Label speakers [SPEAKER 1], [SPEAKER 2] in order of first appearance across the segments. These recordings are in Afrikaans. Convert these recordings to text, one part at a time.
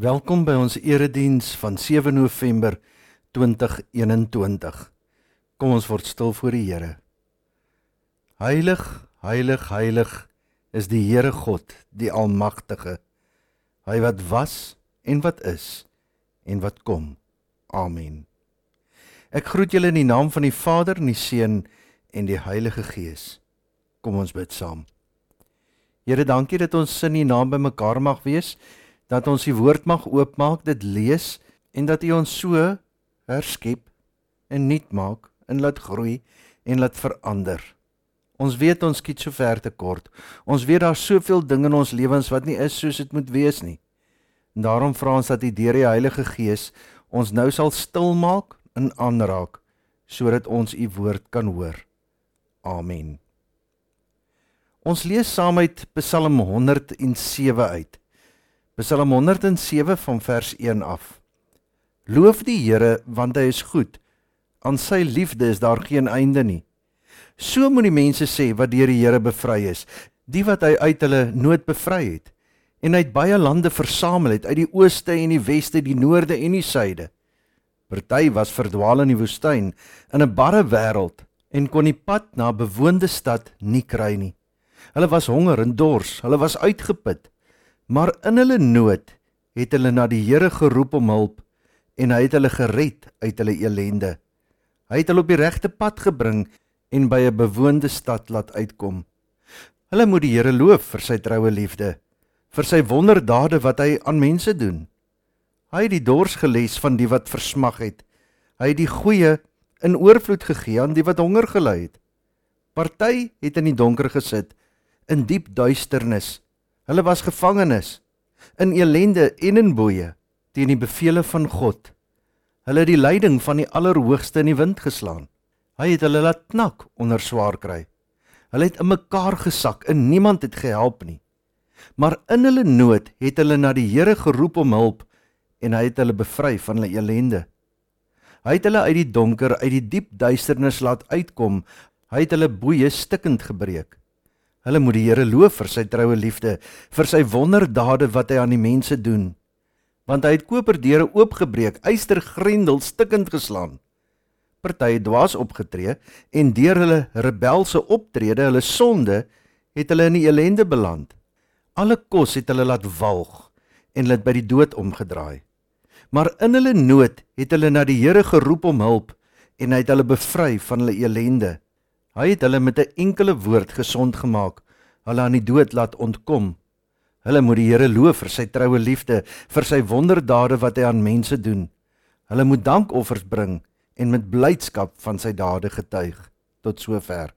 [SPEAKER 1] Welkom by ons erediens van 7 November 2021. Kom ons word stil voor die Here. Heilig, heilig, heilig is die Here God, die Almagtige. Hy wat was en wat is en wat kom. Amen. Ek groet julle in die naam van die Vader, en die Seun en die Heilige Gees. Kom ons bid saam. Here, dankie dat ons in U naam bymekaar mag wees dat ons die woord mag oopmaak, dit lees en dat U ons so herskep en nuut maak en laat groei en laat verander. Ons weet ons skiet so ver te kort. Ons weet daar's soveel dinge in ons lewens wat nie is soos dit moet wees nie. En daarom vra ons dat U deur die Heilige Gees ons nou sal stil maak en aanraak sodat ons U woord kan hoor. Amen. Ons lees saam uit Psalm 107 uit. Psalm 107 van vers 1 af. Loof die Here want hy is goed. Aan sy liefde is daar geen einde nie. So moet die mense sê wat deur die Here bevry is, die wat hy uit hulle nood bevry het en uit baie lande versamel het uit die ooste en die weste, die noorde en die suide. Party was verdwaal in die woestyn in 'n barre wêreld en kon die pad na 'n bewoonde stad nie kry nie. Hulle was honger en dors, hulle was uitgeput. Maar in hulle nood het hulle na die Here geroep om hulp en hy het hulle gered uit hulle elende. Hy het hulle op die regte pad gebring en by 'n bewoonde stad laat uitkom. Hulle moet die Here loof vir sy troue liefde, vir sy wonderdade wat hy aan mense doen. Hy het die dors geles van die wat versmag het. Hy het die goeie in oorvloed gegee aan die wat honger gely het. Party het in die donker gesit, in diep duisternis Hulle was gevangenes in elende en in boeye teen die bevele van God. Hulle het die leiding van die Allerhoogste in die wind geslaan. Hy het hulle laat knak onder swaar kry. Hulle het in mekaar gesak en niemand het gehelp nie. Maar in hulle nood het hulle na die Here geroep om hulp en hy het hulle bevry van hulle elende. Hy het hulle uit die donker, uit die diep duisternis laat uitkom. Hy het hulle boeye stikkend gebreek. Hulle moet die Here loof vir sy troue liefde, vir sy wonderdade wat hy aan die mense doen. Want hy het koperdeure oopgebreek, eystergrendel stikkend geslaan. Party het dwaas opgetree en deur hulle rebelse optrede, hulle sonde, het hulle in die elende beland. Alle kos het hulle laat walg en hulle het by die dood omgedraai. Maar in hulle nood het hulle na die Here geroep om hulp en hy het hulle bevry van hulle elende. Hy het hulle met 'n enkele woord gesond gemaak, hulle aan die dood laat ontkom. Hulle moet die Here loof vir sy troue liefde, vir sy wonderdade wat hy aan mense doen. Hulle moet dankoffers bring en met blydskap van sy dade getuig tot sover.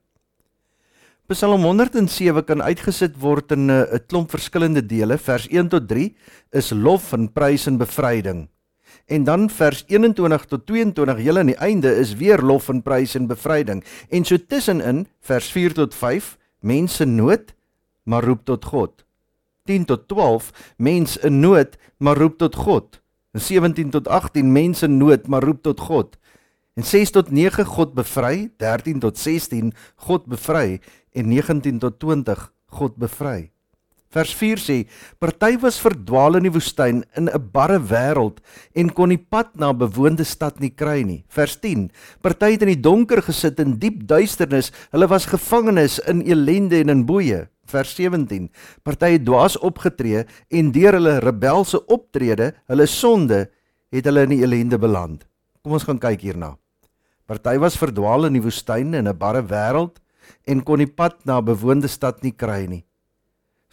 [SPEAKER 1] Psalm 107 kan uitgesit word in 'n klomp verskillende dele. Vers 1 tot 3 is lof en prys en bevryding. En dan vers 21 tot 22 heel aan die einde is weer lof en prys en bevryding. En so tussenin vers 4 tot 5 mense nood maar roep tot God. 10 tot 12 mense in nood maar roep tot God. En 17 tot 18 mense nood maar roep tot God. En 6 tot 9 God bevry, 13 tot 16 God bevry en 19 tot 20 God bevry. Vers 4 sê: Party was verdwaal in die woestyn in 'n barre wêreld en kon die pad na 'n bewoonde stad nie kry nie. Vers 10: Party het in die donker gesit in diep duisternis. Hulle was gevangenes in elende en in boeye. Vers 17: Party het dwaas opgetree en deur hulle rebelse optrede, hulle sonde, het hulle in die elende beland. Kom ons gaan kyk hierna. Party was verdwaal in die woestyn in 'n barre wêreld en kon die pad na 'n bewoonde stad nie kry nie.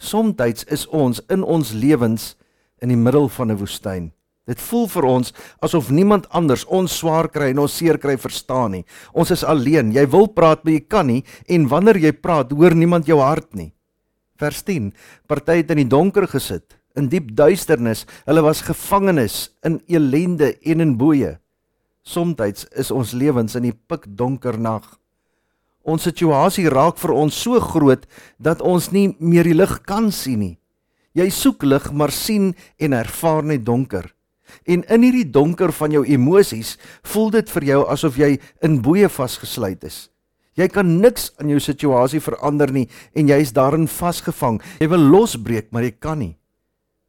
[SPEAKER 1] Somstyds is ons in ons lewens in die middel van 'n woestyn. Dit voel vir ons asof niemand anders ons swaar kry en ons seer kry verstaan nie. Ons is alleen. Jy wil praat, maar jy kan nie en wanneer jy praat, hoor niemand jou hart nie. Vers 10. Party het in die donker gesit, in diep duisternis. Hulle was gevangenes in elende en in boeye. Somstyds is ons lewens in die pikdonker nag. Ons situasie raak vir ons so groot dat ons nie meer die lig kan sien nie. Jy soek lig maar sien en ervaar net donker. En in hierdie donker van jou emosies voel dit vir jou asof jy in boeye vasgesluit is. Jy kan niks aan jou situasie verander nie en jy is daarin vasgevang. Jy wil losbreek, maar jy kan nie.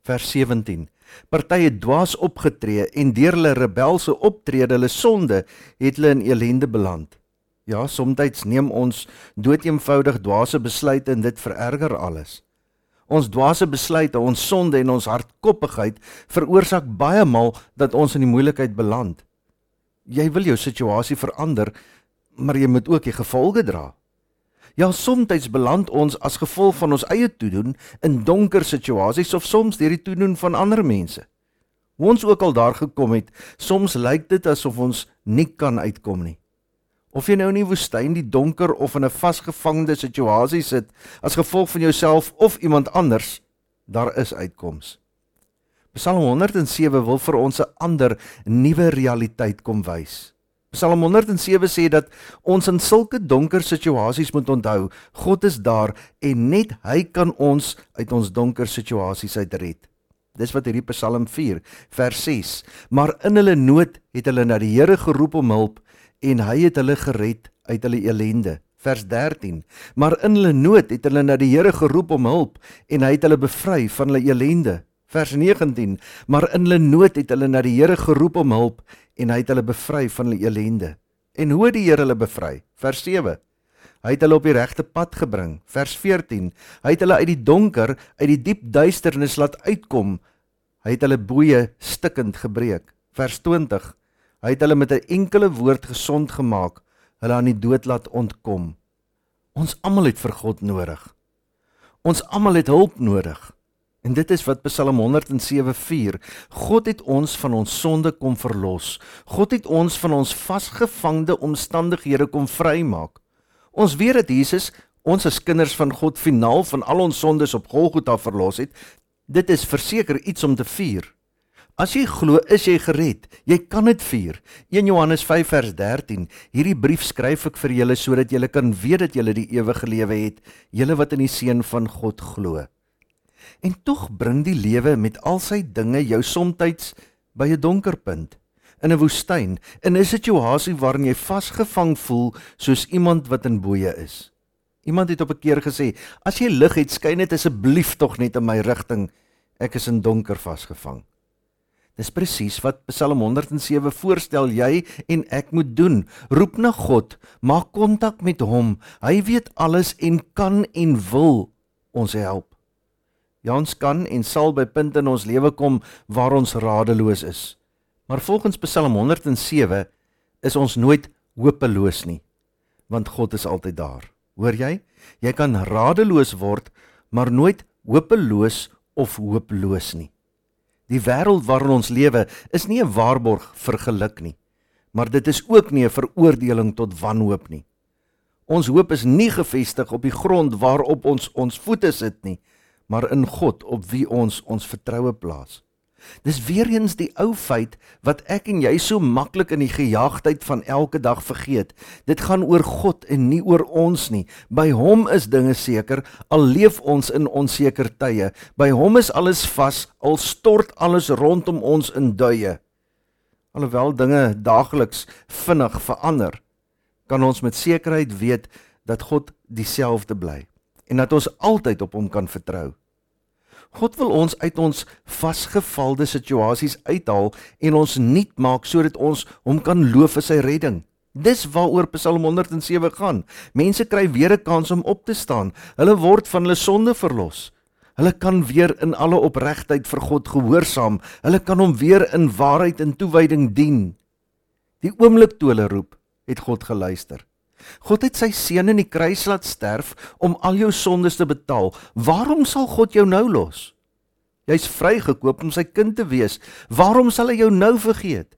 [SPEAKER 1] Vers 17. Partye het dwaas opgetree en deur hulle rebelse optrede, hulle sonde, het hulle in elende beland. Ja, soms neem ons doeteenvoudig dwaase besluite en dit vererger alles. Ons dwaase besluite, ons sonde en ons hardkoppigheid veroorsaak baie maal dat ons in die moeilikheid beland. Jy wil jou situasie verander, maar jy moet ook die gevolge dra. Ja, soms beland ons as gevolg van ons eie toedoen in donker situasies of soms deur die toedoen van ander mense. Hoe ons ook al daar gekom het, soms lyk dit asof ons nie kan uitkom nie. Of jy nou in die woestyn, die donker of in 'n vasgevangde situasie sit as gevolg van jouself of iemand anders, daar is uitkoms. Psalm 107 wil vir ons 'n ander, nuwe realiteit kom wys. Psalm 107 sê dat ons in sulke donker situasies moet onthou, God is daar en net hy kan ons uit ons donker situasies uitred. Dis wat hierdie Psalm 4 vers 6. Maar in hulle nood het hulle na die Here geroep om hulp en hy het hulle gered uit hulle elende. Vers 13. Maar in hulle nood het hulle na die Here geroep om hulp en hy het hulle bevry van hulle elende. Vers 19. Maar in hulle nood het hulle na die Here geroep om hulp en hy het hulle bevry van hulle elende. En hoe het die Here hulle bevry? Vers 7. Hy het hulle op die regte pad gebring. Vers 14. Hy het hulle uit die donker, uit die diep duisternis laat uitkom. Hy het hulle boeye stikkend gebreek. Vers 20. Hy het hulle met 'n enkele woord gesond gemaak, hulle aan die dood laat ontkom. Ons almal het vir God nodig. Ons almal het hulp nodig. En dit is wat Psalm 107:4. God het ons van ons sonde kom verlos. God het ons van ons vasgevangde omstandighede kom vrymaak. Ons weet dat Jesus ons as kinders van God finaal van al ons sondes op Golgotha verlos het. Dit is verseker iets om te vier. As jy glo, is jy gered. Jy kan dit vier. 1 Johannes 5 vers 13. Hierdie brief skryf ek vir julle sodat julle kan weet dat julle die ewige lewe het, julle wat in die seun van God glo. En tog bring die lewe met al sy dinge jou soms by 'n donker punt, in 'n woestyn, in 'n situasie waarin jy vasgevang voel soos iemand wat in boeye is. Iemand het op 'n keer gesê: "As jy lig het, skyn dit asseblief tog net in my rigting. Ek is in donker vasgevang." Dis presies wat Psalm 107 voorstel jy en ek moet doen. Roep na God, maak kontak met hom. Hy weet alles en kan en wil ons help. Ja, ons kan en sal by punte in ons lewe kom waar ons radeloos is. Maar volgens Psalm 107 is ons nooit hopeloos nie, want God is altyd daar. Hoor jy? Jy kan radeloos word, maar nooit hopeloos of hooploos nie. Die wêreld waarin ons lewe is nie 'n waarborg vir geluk nie, maar dit is ook nie 'n veroordeling tot wanhoop nie. Ons hoop is nie gefestig op die grond waarop ons ons voete sit nie, maar in God op wie ons ons vertroue plaas. Dis weer eens die ou feit wat ek en jy so maklik in die gejaagdheid van elke dag vergeet. Dit gaan oor God en nie oor ons nie. By Hom is dinge seker al leef ons in onseker tye. By Hom is alles vas al stort alles rondom ons in duie. Alhoewel dinge daagliks vinnig verander, kan ons met sekerheid weet dat God dieselfde bly en dat ons altyd op Hom kan vertrou. God wil ons uit ons vasgevalde situasies uithaal en ons nuut maak sodat ons hom kan loof vir sy redding. Dis waaroor Psalm 107 gaan. Mense kry weer 'n kans om op te staan. Hulle word van hulle sonde verlos. Hulle kan weer in alle opregtheid vir God gehoorsaam. Hulle kan hom weer in waarheid en toewyding dien. Die oomblik toe hulle roep, het God geluister. God het sy seun in die kruis laat sterf om al jou sondes te betaal. Waarom sal God jou nou los? Jy's vrygekoop om sy kind te wees. Waarom sal hy jou nou vergeet?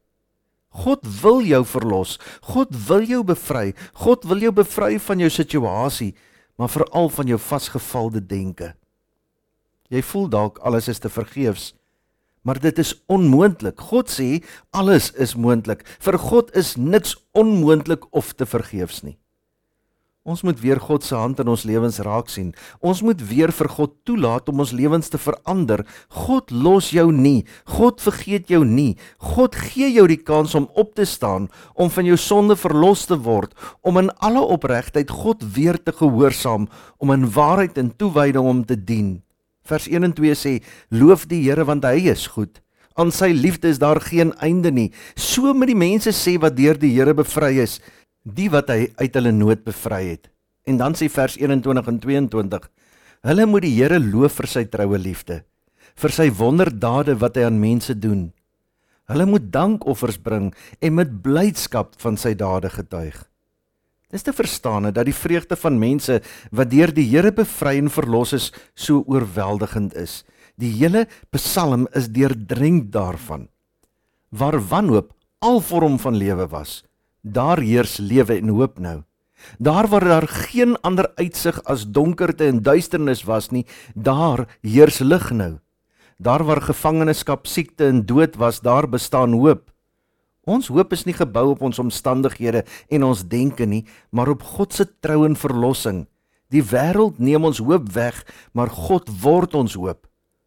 [SPEAKER 1] God wil jou verlos. God wil jou bevry. God wil jou bevry van jou situasie, maar veral van jou vasgevalde denke. Jy voel dalk alles is te vergeefs. Maar dit is onmoontlik. God sê alles is moontlik. Vir God is niks onmoontlik of te vergeefs nie. Ons moet weer God se hand in ons lewens raak sien. Ons moet weer vir God toelaat om ons lewens te verander. God los jou nie. God vergeet jou nie. God gee jou die kans om op te staan, om van jou sonde verlos te word, om in alle opregtheid God weer te gehoorsaam, om in waarheid en toewyding hom te dien. Vers 1 en 2 sê: Loof die Here want hy is goed. Aan sy liefde is daar geen einde nie. So moet die mense sê wat deur die Here bevry is, die wat hy uit hulle nood bevry het. En dan sê vers 21 en 22: Hulle moet die Here loof vir sy troue liefde, vir sy wonderdade wat hy aan mense doen. Hulle moet dankoffers bring en met blydskap van sy dade getuig. Dis te verstaan dat die vreugde van mense wat deur die Here bevry en verlos is, so oorweldigend is. Die hele Psalm is deurdrenk daarvan. Waar wanhoop al vorm van lewe was, daar heers lewe en hoop nou. Daar waar daar geen ander uitsig as donkerte en duisternis was nie, daar heers lig nou. Daar waar gevangenskap, siekte en dood was, daar bestaan hoop. Ons hoop is nie gebou op ons omstandighede en ons denke nie, maar op God se trou en verlossing. Die wêreld neem ons hoop weg, maar God word ons hoop.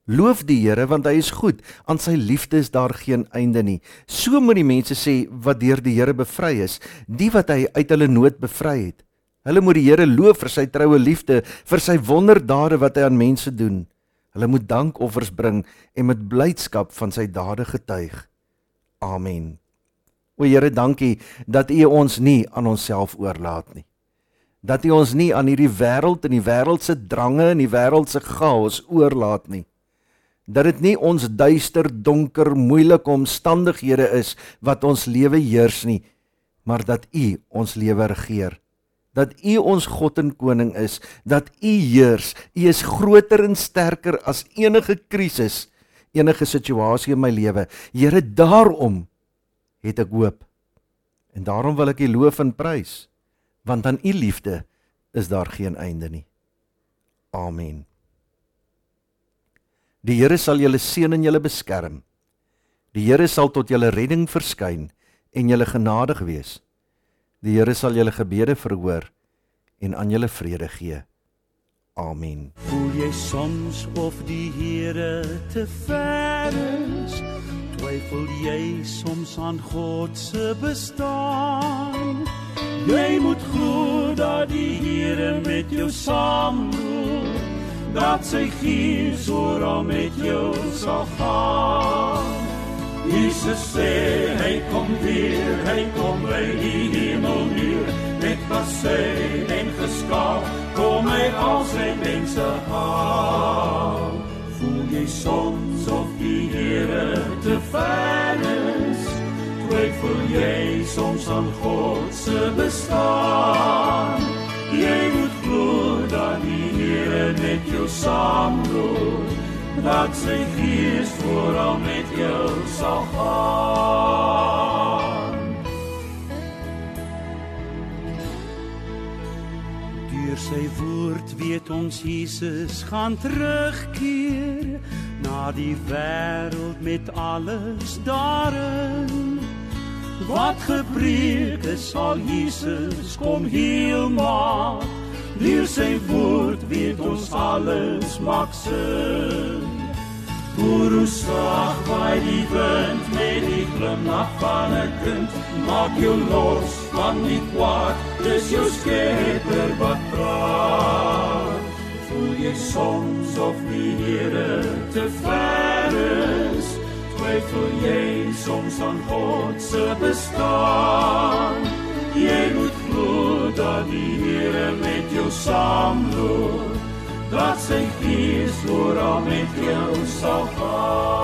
[SPEAKER 1] Loof die Here want hy is goed. Aan sy liefde is daar geen einde nie. So moet die mense sê wat deur die Here bevry is, die wat hy uit hulle nood bevry het. Hulle moet die Here loof vir sy troue liefde, vir sy wonderdade wat hy aan mense doen. Hulle moet dankoffers bring en met blydskap van sy dade getuig. Amen. O Here, dankie dat U ons nie aan onsself oorlaat nie. Dat U ons nie aan hierdie wêreld en die wêreld se drange en die wêreld se chaos oorlaat nie dat dit nie ons duister, donker, moeilike omstandighede is wat ons lewe heers nie, maar dat U ons lewe regeer. Dat U ons God en koning is, dat U heers. U is groter en sterker as enige krisis, enige situasie in my lewe. Here, daarom het ek hoop. En daarom wil ek U loof en prys, want aan U liefde is daar geen einde nie. Amen. Die Here sal julle seën en julle beskerm. Die Here sal tot julle redding verskyn en julle genadig wees. Die Here sal julle gebede verhoor en aan julle vrede gee. Amen.
[SPEAKER 2] Voel jy soms of die Here te ver is? Twyfel jy soms aan God se bestaan? Jy moet glo dat die Here met jou saamloop dat sy gees oral met jou sal gaan. Jesus sê hy kom weer, hy kom by die hemel hier met bassei en geskaap, kom hy al sy mense haal. Voel jy soms of die Here te ver is? Twyfel jy soms aan God se bestaan? Jy moet glo dat die Here met jou saamloop, dat sy gees vooral met jou sal gaan. Sy woord weet ons Jesus gaan terugkeer na die wêreld met alles daarin. Wat gepreek is sal Jesus kom heel maak. Deur sy woord weet ons alles maak sin. Hoe sag by die wind met die glimlach van 'n kind, maak jou los van die kwaad, dis jou skepper wat praat. Voel jy soms of die Here te ver is? twyfel jy soms aan God se bestaan. Jy moet glo dat die Here met jou saamloop. Dat sy gees oral met jou sal gaan.